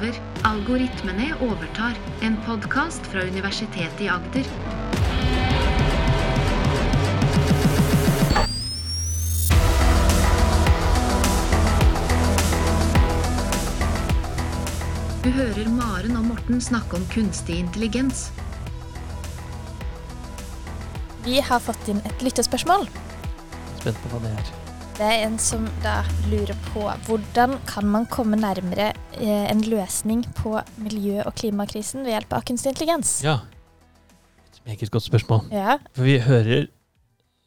over. Algoritmene overtar. En podkast fra Universitetet i Agder. Du hører Maren og Morten snakke om kunstig intelligens. Vi har fått inn et lyttespørsmål. Spent på hva det er. Det er en som da lurer på hvordan kan man komme nærmere eh, en løsning på miljø- og klimakrisen ved hjelp av kunstig intelligens? Ja. Et meget godt spørsmål. Ja. For vi hører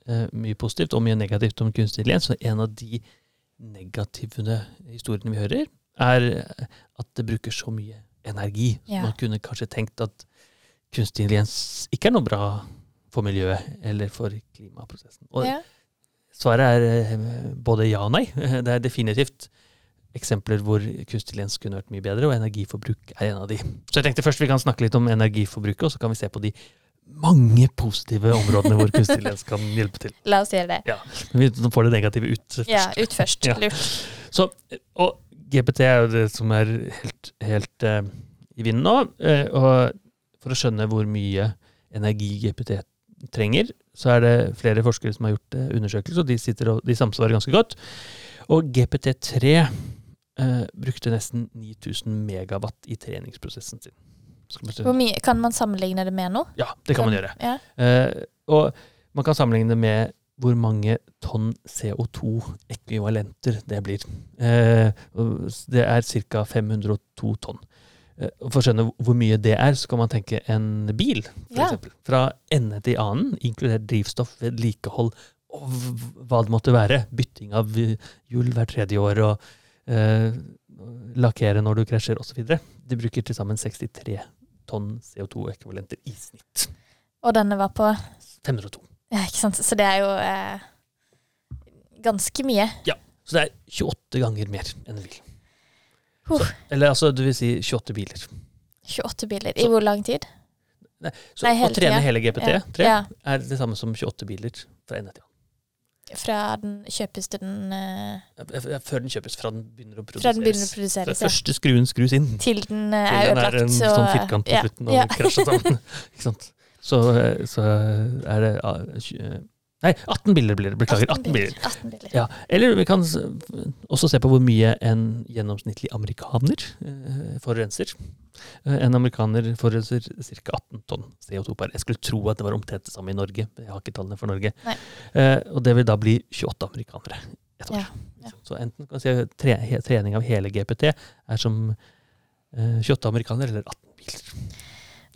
eh, mye positivt og mye negativt om kunstig intelligens, og en av de negative historiene vi hører, er eh, at det bruker så mye energi. Ja. Man kunne kanskje tenkt at kunstig intelligens ikke er noe bra for miljøet eller for klimaprosessen. Og ja. Svaret er eh, både ja og nei. Det er definitivt eksempler hvor kunstig intelligens kunne vært mye bedre, og energiforbruk er en av de. Så jeg tenkte først vi kan snakke litt om energiforbruket, og så kan vi se på de mange positive områdene hvor kunstig intelligens kan hjelpe til. La oss gjøre det. Ja, Vi får det negative ut først. Ja, ut først. Ja. Lurt. Så, og GPT er jo det som er helt, helt uh, i vinden nå. Uh, og for å skjønne hvor mye energi GPT trenger, så er det flere forskere som har gjort eh, undersøkelser, og de, sitter og, de samsvarer ganske godt. Og GPT3 eh, brukte nesten 9000 megawatt i treningsprosessen sin. Mye Kan man sammenligne det med noe? Ja, det kan man gjøre. Ja. Eh, og man kan sammenligne det med hvor mange tonn CO2-ekvivalenter det blir. Eh, det er ca. 502 tonn. Eh, for å skjønne hvor mye det er, så kan man tenke en bil, for Ja. eksempel. Fra ende til annen, inkludert drivstoff, vedlikehold og hva det måtte være. Bytting av hjul hvert tredje år og eh, lakkere når du krasjer osv. De bruker til sammen 63 tonn CO2-ekvivalenter i snitt. Og denne var på 502. Ja, ikke sant. Så det er jo eh, ganske mye. Ja. Så det er 28 ganger mer enn en bil. Så, eller altså, du vil si 28 biler. 28 biler. I Så- hvor lang tid? Nei, Så Nei, å trene tida. hele GPT3 Ja. er det samme som 28 biler fra ende til annen. Fra den kjøpes til den uh, Før den kjøpes, fra den begynner å produseres. Fra den begynner å produseres, ja. første skruen skrus inn. Til den uh, er ødelagt. Til den er en så- sånn firkant på ja, slutten og ja. krasjer sammen. Ikke? Så, eh, så er det uh, Nei, 18 bilder blir det. Beklager. 18 bilder. 18 bilder. Ja, eller vi kan også se på hvor mye en gjennomsnittlig amerikaner eh, forurenser. Eh, en amerikaner forurenser ca. 18 tonn CO2 per. Jeg skulle tro at det var omtrent det samme i Norge. Jeg har ikke tallene for Norge. Eh, og det vil da bli 28 amerikanere et år. Ja, ja. Så enten kan vi si tre, trening av hele GPT er som eh, 28 amerikanere eller 18 biler.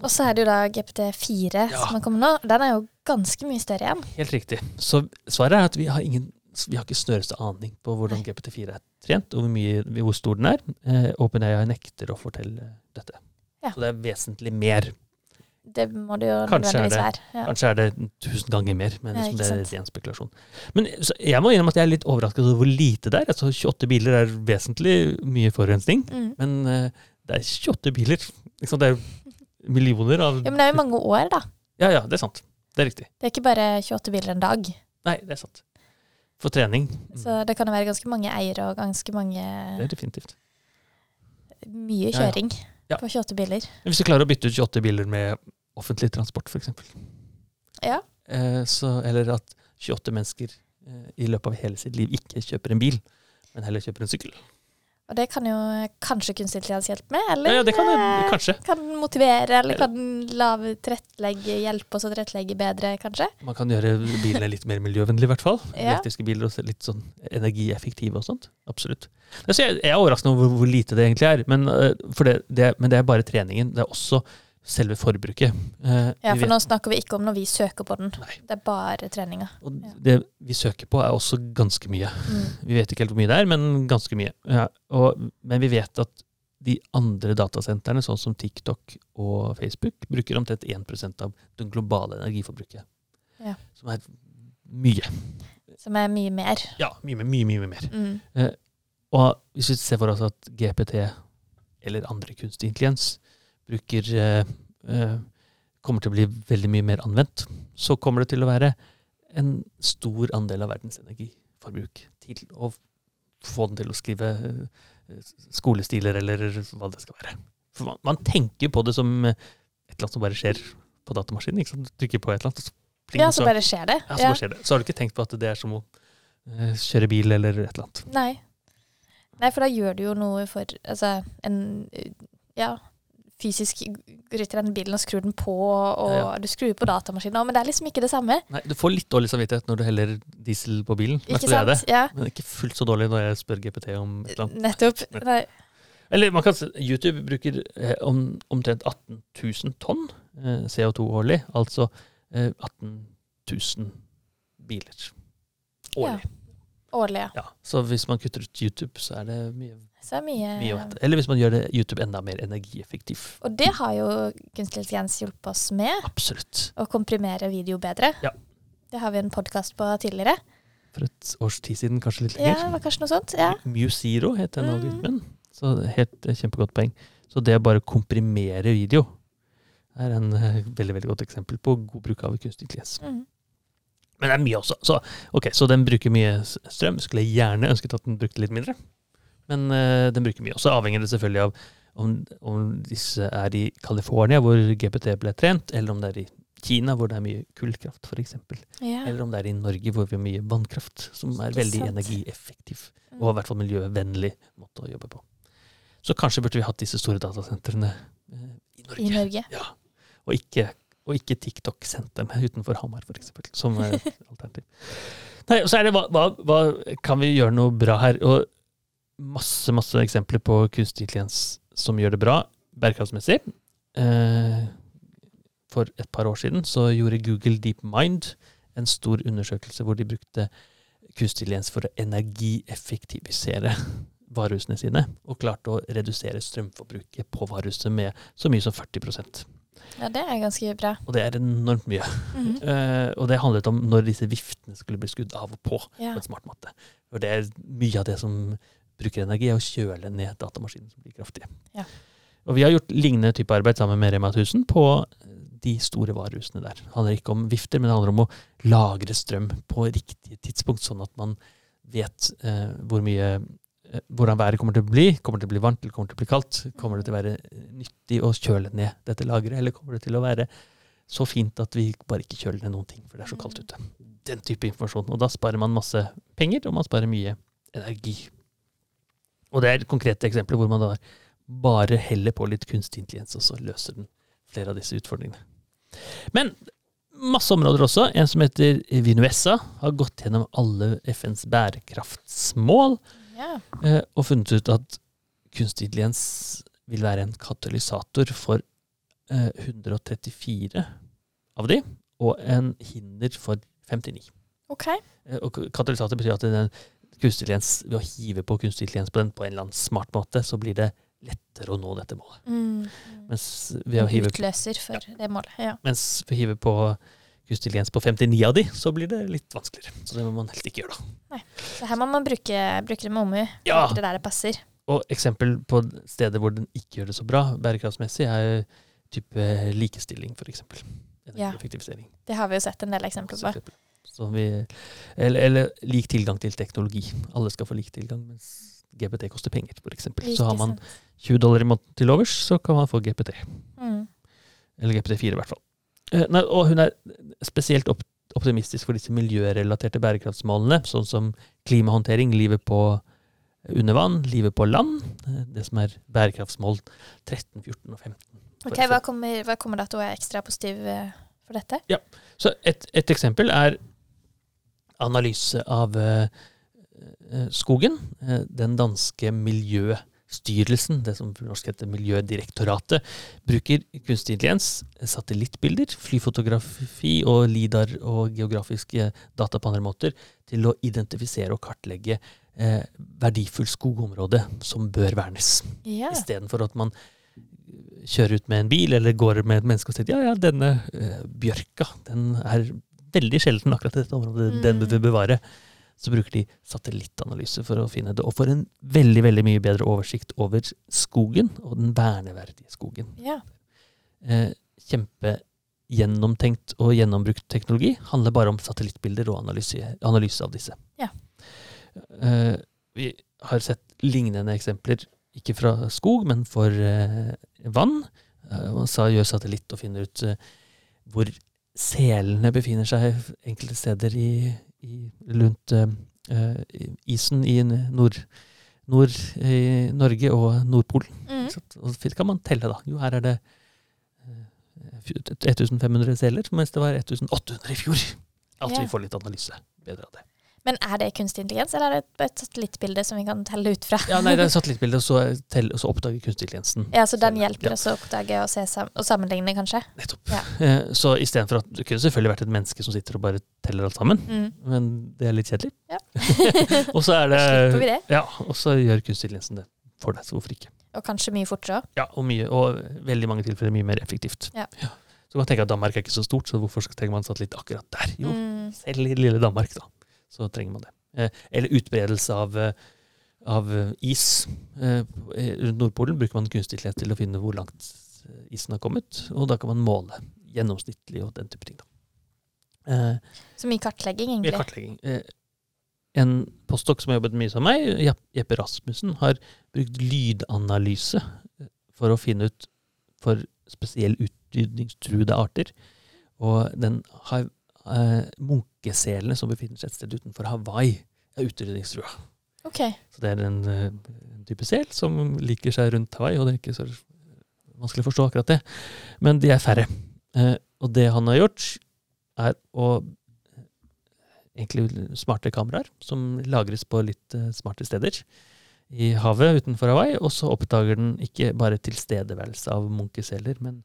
Og så er det jo da GPT4 Ja. som har kommet nå. Den er jo ganske mye større igjen. Helt riktig. Så svaret er at vi har ingen vi har ikke snøreste aning på hvordan GPT4 er trent, og hvor, mye, hvor stor den er. Eh, OpenAI nekter å fortelle dette. Ja. Så det er vesentlig mer. Det må det jo Kanskje nødvendigvis være. Ja. Kanskje er det tusen ganger mer, men liksom det er ren spekulasjon. Men jeg må innrømme at jeg er litt overrasket over hvor lite det er. Altså 28 biler er vesentlig mye forurensning, Mm. men eh, det er 28 biler. Liksom, det er millioner av ja, men det er jo mange år, da. Ja, ja, det er sant. Det er riktig. Det er ikke bare 28 biler en dag. Nei, det er sant. For trening. Mm, Så det kan jo være ganske mange eiere og ganske mange Det er definitivt. Mye Ja, ja. kjøring Ja. på 28 biler. Hvis du klarer å bytte ut 28 biler med offentlig transport, f.eks. Ja. Eh, så- eller at 28 mennesker eh, i løpet av hele sitt liv ikke kjøper en bil, men heller kjøper en sykkel. Og det kan jo kanskje kunstig intelligens hjelpe med, eller Ja, ja, det kan eh, kanskje. kan motivere, eller kan lave tilrettelegge, hjelpe oss å tilrettelegge bedre, kanskje? Man kan gjøre bilene litt mer miljøvennlige, i hvert fall. Ja. Elektriske biler og litt sånn energieffektive og sånt. Absolutt. Så jeg, jeg er overrasket over hvor, hvor lite det egentlig er, men, eh, for det, det, men det er bare treningen. Det er også selve forbruket. Eh, Ja, for nå snakker vi ikke om når vi søker på den. Nei. Det er bare treninga. Og Ja. det vi søker på, er også ganske mye. Mm. Vi vet ikke helt hvor mye det er, men ganske mye. Ja, og, men vi vet at de andre datasentrene, sånn som TikTok og Facebook, bruker omtrent 1% av det globale energiforbruket. Ja. Som er mye. Som er mye mer. Ja, mye, mye, mye, mye mer. Mm. Og hvis vi ser for oss at GPT eller andre kunstig intelligens bruker eh, eh, kommer til å bli veldig mye mer anvendt, så kommer det til å være en stor andel av verdens energiforbruk til å få den til å skrive eh, skolestiler, eller hva det skal være. For man, man tenker på det som et eller annet som bare skjer på datamaskinen. ikke sant? Du trykker på et eller annet, og så, pling, Ja, så bare skjer det. ja, så bare skjer det. Så har du ikke tenkt på at det er som å uh, kjøre bil eller et eller annet. Nei. Nei, for da gjør du jo noe for Altså en Ja, fysisk i den bilen og skrur den på, og Ja, du skrur på datamaskinen, men det er liksom ikke det samme. Nei, Du får litt dårlig samvittighet når du heller diesel på bilen. Ikke sant? det. Ja, Men ikke fullt så dårlig når jeg spør GPT om et eller annet. nettopp. Nei. Eller man kan se, YouTube bruker eh, om, omtrent 18 000 tonn eh, CO2 årlig. Altså eh, 18 000 biler årlig. Årlig, ja. Ja. Så hvis man kutter ut YouTube, så er det mye, Så mye, mye. Eller hvis man gjør det YouTube enda mer energieffektiv. Og det har jo kunstig intelligens hjulpet oss med, Absolutt. å komprimere video bedre. Ja. Det har vi en podkast på tidligere. For et års tid siden, kanskje litt lenger. Ja, det var kanskje noe sånt. Ja. MuZero het den Mm. Så helt kjempegodt poeng. Så det å bare komprimere video er en eh, veldig veldig godt eksempel på god bruk av kunstig intelligens. Mm. Men det er mye også. Så, okay, så den bruker mye strøm. Skulle jeg gjerne ønsket at den brukte litt mindre. Men uh, den bruker mye. Og så avhenger det selvfølgelig av om, om disse er i California, hvor GPT ble trent, eller om det er i Kina, hvor det er mye kullkraft, f.eks. Ja. Eller om det er i Norge, hvor vi har mye vannkraft, som er veldig sant. energieffektiv. Mm. Og i hvert fall miljøvennlig måte å jobbe på. Så kanskje burde vi hatt disse store datasentrene eh, i Norge. I Norge. Ja. Og ikke, og ikke TikTok-sentrene utenfor Hamar, f.eks. Som et alternativ. Nei, og så er det hva, hva, hva Kan vi gjøre noe bra her? Og masse, masse eksempler på kunstig intelligens som gjør det bra bærekraftsmessig. Eh, for et par år siden så gjorde Google DeepMind en stor undersøkelse hvor de brukte kunstig intelligens for å energieffektivisere varehusene sine, og klarte å redusere strømforbruket på varehuset med så mye som 40% Ja, det er ganske bra. Og det er enormt mye. Mm -hmm. uh, og det handlet om når disse viftene skulle bli skudd av og på Ja. på en smart måte. For det er mye av det som bruker energi, er å kjøle ned datamaskinen som blir kraftig. Ja. Og vi har gjort lignende type arbeid sammen med Rema 1000 på de store varehusene der. Det handler ikke om vifter, men det handler om å lagre strøm på riktig tidspunkt, sånn at man vet eh, hvor mye eh, hvordan været kommer til å bli. Kommer det til å bli varmt eller kommer det til å bli kaldt? Kommer det til å være nyttig å kjøle ned dette lageret, eller kommer det til å være så fint at vi bare ikke kjøler ned noen ting, for det er så kaldt ute. Den type informasjon. Og da sparer man masse penger, og man sparer mye energi. Og det er konkrete eksempler hvor man da bare heller på litt kunstig intelligens, og så løser den flere av disse utfordringene. Men masse områder også. En som heter Vinuessa, har gått gjennom alle FNs bærekraftsmål Ja. eh, og funnet ut at kunstig intelligens vil være en katalysator for eh, 134 av de, og en hinder for 59. OK. Eh, Og katalysator betyr at den kunstig intelligens, ved å hive på kunstig intelligens på den på en eller annen smart måte, så blir det lettere å nå dette målet. Mm. Mens ved å En hive, utløser for det målet. Ja. mens ved å hive på kunstig intelligens på 59 av de, så blir det litt vanskeligere. Så det må man helst ikke gjøre, da. Så her må man bruke, bruke det med omhu. Ja. Det der det passer. Og eksempel på steder hvor den ikke gjør det så bra bærekraftsmessig, er type likestilling, f.eks. Ja. Det har vi jo sett en del eksempler på. Vi, eller, eller lik tilgang til teknologi. Alle skal få lik tilgang, mens GPT koster penger, f.eks. Så har man 20 dollar i måneden til overs, så kan man få GPT. mm. Eller GPT4 i hvert fall. Eh, nei, og hun er spesielt optimistisk for disse miljørelaterte bærekraftsmålene, sånn som klimahåndtering, livet på under vann, livet på land. eh, Det som er bærekraftsmål 13, 14 og 15. Ok, Hva kommer, hva kommer da til å være ekstra positiv eh, for dette? Så et, et eksempel er analyse av eh, eh, skogen. Eh, den danske miljøstyrelsen, det som på norsk heter Miljødirektoratet, bruker kunstig intelligens, satellittbilder, flyfotografi og lidar og geografiske data på andre måter til å identifisere og kartlegge eh, verdifull skogområde som bør vernes. Yeah. Istedenfor at man kjører ut med en bil eller går med et menneske og sier ja, ja, denne eh, bjørka den er veldig sjelden akkurat dette området, den vi vil bevare. Så bruker de satellittanalyse for å finne det, og får en veldig veldig mye bedre oversikt over skogen og den verneverdige skogen. ja. Eh, Kjempegjennomtenkt og gjennombrukt teknologi handler bare om satellittbilder og analyse, analyse av disse. Ja. Eh, vi, har sett lignende eksempler, ikke fra skog, men for eh, vann. Eh, man sa, gjør satellitt og finner ut eh, hvor selene befinner seg enkelte steder i, i, rundt eh, eh, isen i nord, nord i Norge og Nordpolen. Mm. Og så kan man telle, da. Jo, her er det eh, 1500 seler, mens det var 1800 i fjor. Altså Ja. vi får litt analyse bedre av det. Men er det kunstig intelligens, eller er det et- et satellittbilde som vi kan telle ut fra? Ja, nei, det er satellittbilde, og så, tell- og så oppdager kunstig intelligensen. Ja, så den hjelper Ja. oss å oppdage og, se sam og sammenligne, kanskje? Nettopp. Ja. Eh, Så istedenfor at det kunne selvfølgelig vært et menneske som sitter og bare teller alt sammen, Mm. men det er litt kjedelig. Ja. og så er det Slipper vi det? Ja, og så gjør kunstig intelligensen det for deg, så hvorfor ikke? Og kanskje mye fortere òg. Ja, og, mye, og veldig mange tilfeller mye mer effektivt. Ja. Så man tenker at Danmark er ikke så stort, så hvorfor trenger man satellitt akkurat der? Jo, Mm. selv i lille Danmark, da, så trenger man det. Eh, Eller utbredelse av, eh, av is. Eh, Rundt Nordpolen bruker man kunstig intelligens til å finne hvor langt isen har kommet, og da kan man måle gjennomsnittlig og den type ting. da. Så mye kartlegging, egentlig? Mye kartlegging. En postdok som har jobbet mye som meg, Jeppe Rasmussen, har brukt lydanalyse for å finne ut for spesiell utrydningstruede arter. Og den har eh, munkeselene som befinner seg et sted utenfor Hawaii, er utrydningstrua. Ok. Så det er en, eh, en type sel som liker seg rundt Hawaii, og det er ikke så vanskelig å forstå akkurat det. Men de er færre. Uh, og det han har gjort, er å egentlig smarte kameraer som lagres på litt uh, smarte steder i havet utenfor Hawaii, og så oppdager den ikke bare tilstedeværelse av munkeseler, men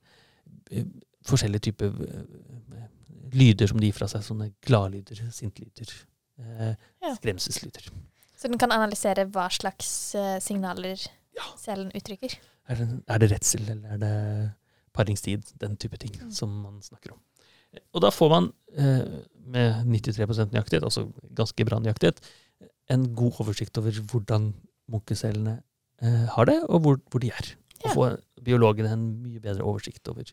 uh, forskjellige typer eh, lyder som de gir fra seg, sånne gladlyder, sintlyder, eh, Ja. skremselslyder. Så den kan analysere hva slags eh, signaler Ja. selen uttrykker. Er det, er det redsel, eller er det paringstid? Den type ting Mm. som man snakker om. Og da får man, eh, med 93% nøyaktighet, altså ganske bra nøyaktighet, en god oversikt over hvordan munkeselene eh, har det, og hvor, hvor de er. Og Ja. får biologene en mye bedre oversikt over eh,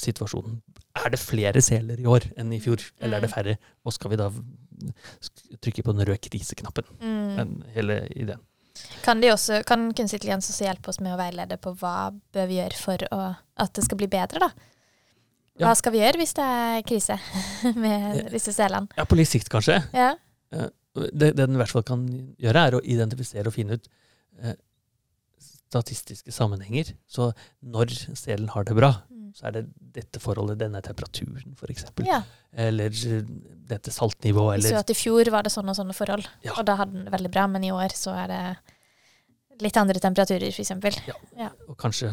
situasjonen. Er det flere seler i år enn i fjor, eller er det Mm. færre? Og skal vi da trykke på den røde kriseknappen? Mm. Den hele ideen. Kan, også, kan kunstig intelligens også hjelpe oss med å veilede på hva bør vi gjøre for å, at det skal bli bedre, da? Hva skal vi gjøre hvis det er krise med disse selene? Ja, på litt sikt kanskje. Ja. det, det den i hvert fall kan gjøre, er å identifisere og finne ut eh, statistiske sammenhenger. Så når selen har det bra, Mm. Så er det dette forholdet, denne temperaturen f.eks. ja. Eller eh, dette saltnivået, Eller. så at i fjor var det sånne og sånne forhold, Ja. og da hadde den det veldig bra, men i år så er det litt andre temperaturer, f.eks. Og kanskje,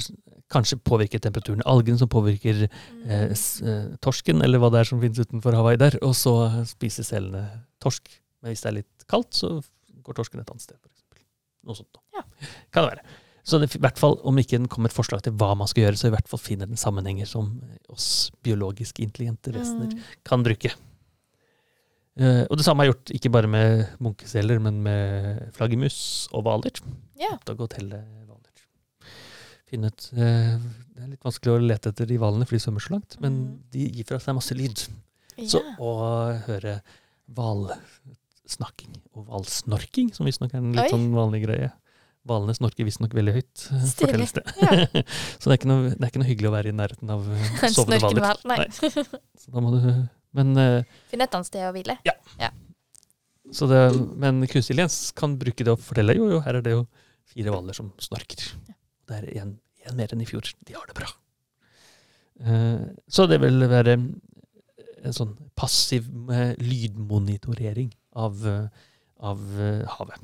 kanskje påvirker temperaturen algen, som påvirker Mm. eh, eh, torsken, eller hva det er som finnes utenfor Hawaii der. Og så spiser selene torsk. Men hvis det er litt kaldt, så går torsken et annet sted, f.eks. Noe sånt. Ja. Kan det være. Så det, i hvert fall, om ikke den kommer et forslag til hva man skal gjøre, så i hvert fall finner den sammenhenger som oss biologisk intelligente vesener Mm. kan bruke. Uh, og det samme er gjort ikke bare med munkeseler, men med flaggermus og hvaler. Ja. Oppdage og telle hvaler. Finne ut eh, Det er litt vanskelig å lete etter de hvalene, for de svømmer så langt, men Mm. de gir fra seg masse lyd. Så å høre hvalsnakking og hvalsnorking, som visstnok er en litt Oi. sånn vanlig greie Hvalene snorker visstnok veldig høyt, eh, fortelles det. Ja. så det er, ikke noe, det er ikke noe hyggelig å være i nærheten av eh, sovende hvaler. hval. Nei. Så da må du Men uh, Finn et annet sted å hvile. Så det, men kunstig intelligens kan bruke det å fortelle jo, jo, her er det jo fire hvaler som snorker. Det er én en mer enn i fjor. De har det bra. Uh, så det vil være en sånn passiv uh, lydmonitorering av, eh, av eh, havet.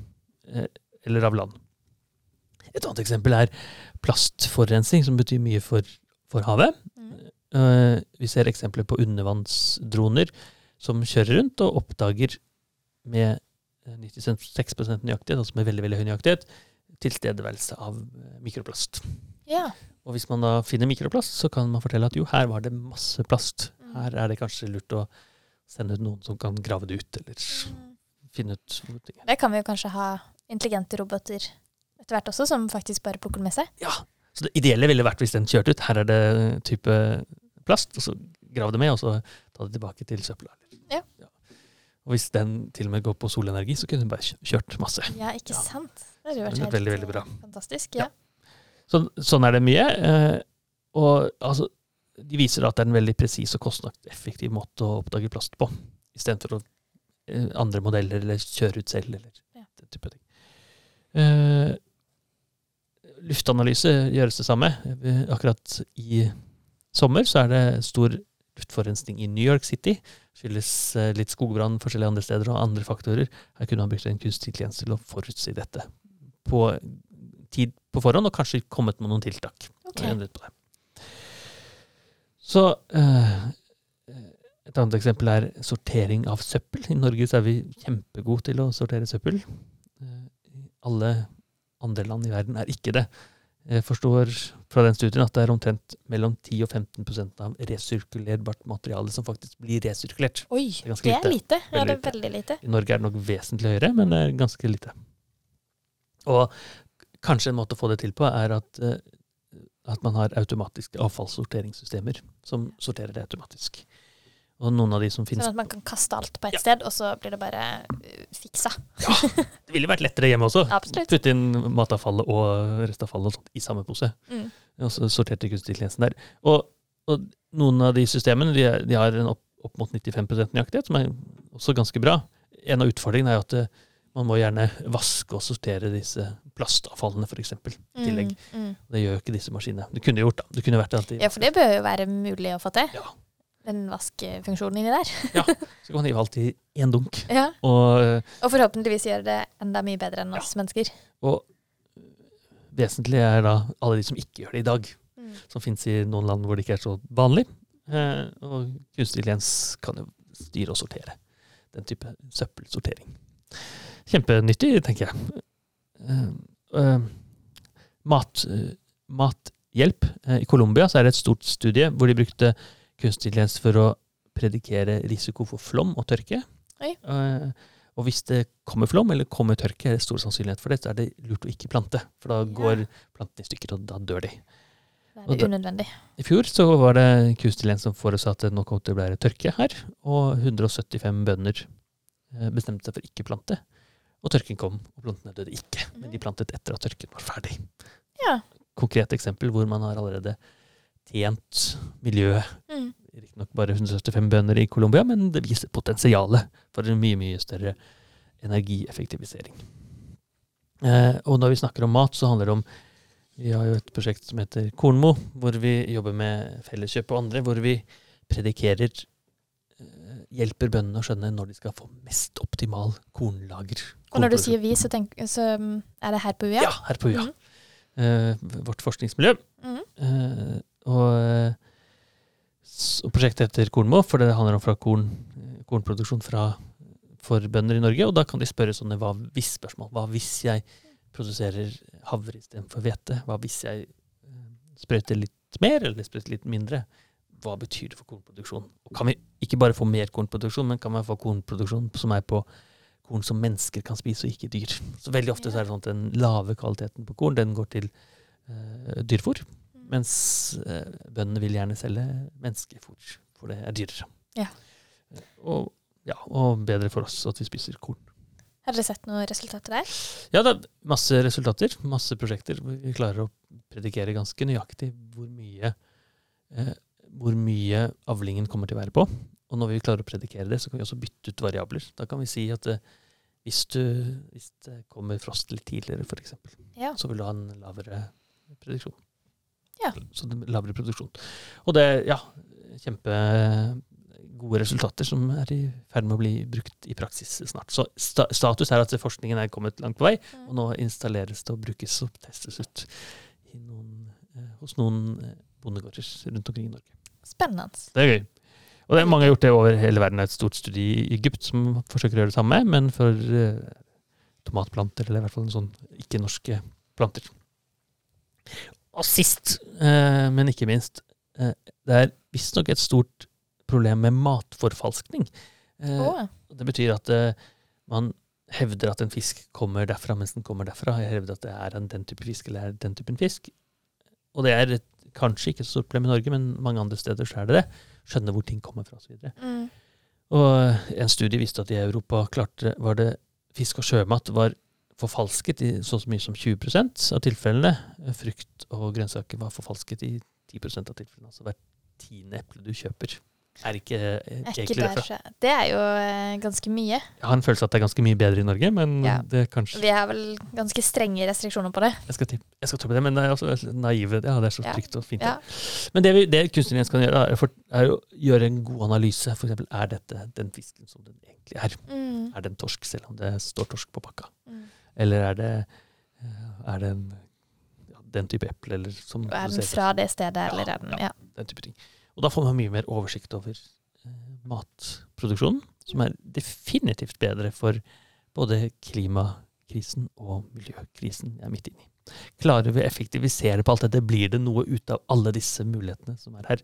Eh, eller av land. Et annet eksempel er plastforurensning, som betyr mye for, for havet. Mm. Uh, vi ser eksempler på undervannsdroner som kjører rundt og oppdager med eh, 96% nøyaktighet, altså med veldig veldig høy nøyaktighet, tilstedeværelse av eh, mikroplast. Ja. Og hvis man da finner mikroplast, så kan man fortelle at jo, her var det masse plast. Mm. Her er det kanskje lurt å sende ut noen som kan grave det ut, eller finne ut ting. Det kan vi jo kanskje ha intelligente roboter etter hvert også, som faktisk bare plukker med seg. Ja, så det ideelle ville vært hvis den kjørte ut. Her er det type plast, og så grav det med, og så ta det tilbake til søpla. Ja. Og hvis den til og med går på solenergi, så kunne hun bare kjørt masse. Ja, ikke Ja. sant? Det hadde vært helt veldig, veldig eh, bra. fantastisk. Ja. Ja. Så, sånn er det mye. Eh, og altså, de viser at det er en veldig presis og kostnadseffektiv måte å oppdage plast på, istedenfor eh, andre modeller eller kjøre ut selv eller Ja. den type ting. Eh, luftanalyse gjøres det samme. Akkurat i sommer så er det stor luftforurensning i New York City. Skyldes eh, litt skogbrann forskjellige andre steder og andre faktorer. Her kunne man brukt en kunstig intelligens til å forutsi dette på tid på forhånd, og kanskje kommet med noen tiltak. Okay. Så eh, et annet eksempel er sortering av søppel. I Norge så er vi kjempegode til å sortere søppel. Eh, alle andre land i verden er ikke det. Jeg forstår fra den studien at det er omtrent mellom 10 og 15% av resirkulerbart materiale som faktisk blir resirkulert. Oi, Det er det er lite. lite. Ja, det er veldig lite. I Norge er det nok vesentlig høyere, men det er ganske lite. Og kanskje en måte å få det til på er at, eh, at man har automatiske avfallssorteringssystemer som sorterer det automatisk. Og noen av de som finnes Sånn at man kan kaste alt på ett Ja. sted, og så blir det bare uh, ja, Det ville vært lettere hjemme også. Absolutt. Putte inn matavfallet og restavfallet og sånt i samme pose. Mm. Og så sorterte kunstig intelligensen der. Og, og noen av de systemene de, de har en opp, opp mot 95 nøyaktighet, som er også ganske bra. En av utfordringene er jo at det, man må gjerne vaske og sortere disse plastavfallene, f.eks. i tillegg. Mm, mm. Det gjør jo ikke disse maskinene. Det kunne gjort, da. Det kunne vært det alltid. Ja, for det bør jo være mulig å få til. Ja. Den vaskefunksjonen inni der. ja, Så kan man hive alt i én dunk. Ja. Og, Og forhåpentligvis gjøre det enda mye bedre enn oss mennesker. og vesentlig er da alle de som ikke gjør det i dag. Mm. som finnes i noen land hvor det ikke er så vanlig. Eh, og kunstig intelligens kan jo styre og sortere. Den type søppelsortering. Kjempenyttig, tenker jeg. Eh, eh, mat, eh, mathjelp. Eh, I Colombia så er det et stort studie hvor de brukte kunstig intelligens for å predikere risiko for flom og tørke. Eh, og hvis det kommer flom eller kommer tørke, er det stor sannsynlighet for det, så er det lurt å ikke plante. For da Ja. går plantene i stykker, og da dør de. Da er det det- unødvendig. I fjor så var det kunstig intelligens som forutsa at det nå kom til å bli tørke her, og 175 bønder eh, bestemte seg for ikke plante. Og tørken kom, og plantene døde ikke. Men de plantet etter at tørken var ferdig. Ja. Konkret eksempel hvor man har allerede tjent miljøet. Mm. Riktignok bare 175 bønder i Colombia, men det viser potensialet for en mye, mye større energieffektivisering. Eh, og når vi snakker om mat, så handler det om Vi har jo et prosjekt som heter Kornmo, hvor vi jobber med Felleskjøp og andre, hvor vi predikerer eh, Hjelper bøndene å skjønne når de skal få mest optimal kornlager. Og når du sier vi, så, tenk, så um, er det her på UiA? Ja, her på UiA. Mhm. Eh, vårt forskningsmiljø. Mhm. Eh, og, eh, og prosjektet heter Kornmo, for det handler om fra korn, eh, kornproduksjon fra, for bønder i Norge. Og da kan de spørre sånne hva hvis-spørsmål. Hva hvis jeg produserer havre istedenfor hvete? Hva hvis jeg eh, sprøyter litt mer, eller sprøyter litt mindre? Hva betyr det for kornproduksjon? Og kan vi ikke bare få mer kornproduksjon, men kan vi få kornproduksjon som er på korn som mennesker kan spise, og ikke dyr? Så veldig ofte så er det sånn at den lave kvaliteten på korn, den går til uh, dyrfôr. Mens eh, bøndene vil gjerne selge menneskefôr, for det er dyrere. Ja. Eh, Og, ja, og bedre for oss at vi spiser korn. Har dere sett noen resultater der? Ja, det er masse resultater, masse prosjekter. Vi klarer å predikere ganske nøyaktig hvor mye, eh, hvor mye avlingen kommer til å være på. Og når vi klarer å predikere det, så kan vi også bytte ut variabler. Da kan vi si at eh, hvis, du, hvis det kommer frost litt tidligere, f.eks., Ja. så vil du ha en lavere prediksjon. Ja. Så det er lavere produksjon. Og det ja, kjempegode resultater som er i ferd med å bli brukt i praksis snart. Så sta status er at forskningen er kommet langt på vei, Mm. og nå installeres det og brukes og testes ut i noen, eh, hos noen eh, bondegårder rundt omkring i Norge. Spennende. Det er gøy. Og det er mange har gjort det over hele verden. Det er et stort studie i Egypt som forsøker å gjøre det samme, men for eh, tomatplanter, eller i hvert fall en sånn ikke-norske planter. Og sist, eh, men ikke minst, eh, det er visstnok et stort problem med matforfalskning. Eh, Å, det betyr at man hevder at en fisk kommer derfra mens den kommer derfra. Jeg hevder at det er en den type fisk eller er den typen fisk. Og det er et, kanskje ikke et stort problem i Norge, men mange andre steder så er det det. Skjønne hvor ting kommer fra osv. mm. Og en studie viste at i Europa klarte, var det fisk og sjømat var forfalsket i så mye som 20% av tilfellene. Frukt og grønnsaker var forfalsket i 10% av tilfellene. Altså hvert tiende eple du kjøper, er ikke eh, Er ikke egentlig der, derfra. det er jo eh, ganske mye. Jeg har en følelse av at det er ganske mye bedre i Norge, men Ja. det er kanskje Vi har vel ganske strenge restriksjoner på det. Jeg skal, jeg skal tro på det, men det er også naive. Ja, det er så trygt og fint. Ja. Men det, vi, det kunstneren kan gjøre, er, for, er å gjøre en god analyse. For eksempel, er dette den fisken som den egentlig er? Mm. Er det en torsk, selv om det står torsk på pakka? Mm. Eller er det, eh, er det en, ja, den type eple, eller som Er den fra det stedet, Ja, eller er den ja. Ja. den type ting. Og da får man mye mer oversikt over eh, matproduksjonen, som er definitivt bedre for både klimakrisen og miljøkrisen jeg er midt inne i. Klarer vi å effektivisere på alt dette, blir det noe ut av alle disse mulighetene som er her,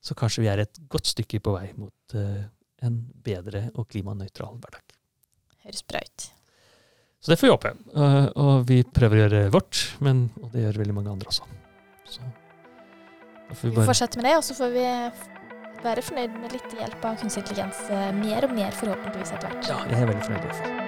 så kanskje vi er et godt stykke på vei mot eh, en bedre og klimanøytral hverdag. Høres bra ut. Så det får vi håpe. Eh, og vi prøver å gjøre vårt, men, og det gjør veldig mange andre også. Så får vi Vi fortsetter med det, og så får vi være fornøyd med litt hjelp av kunstig intelligens eh, mer og mer, forhåpentligvis etter hvert. Ja, jeg er veldig fornøyd. i hvert fall.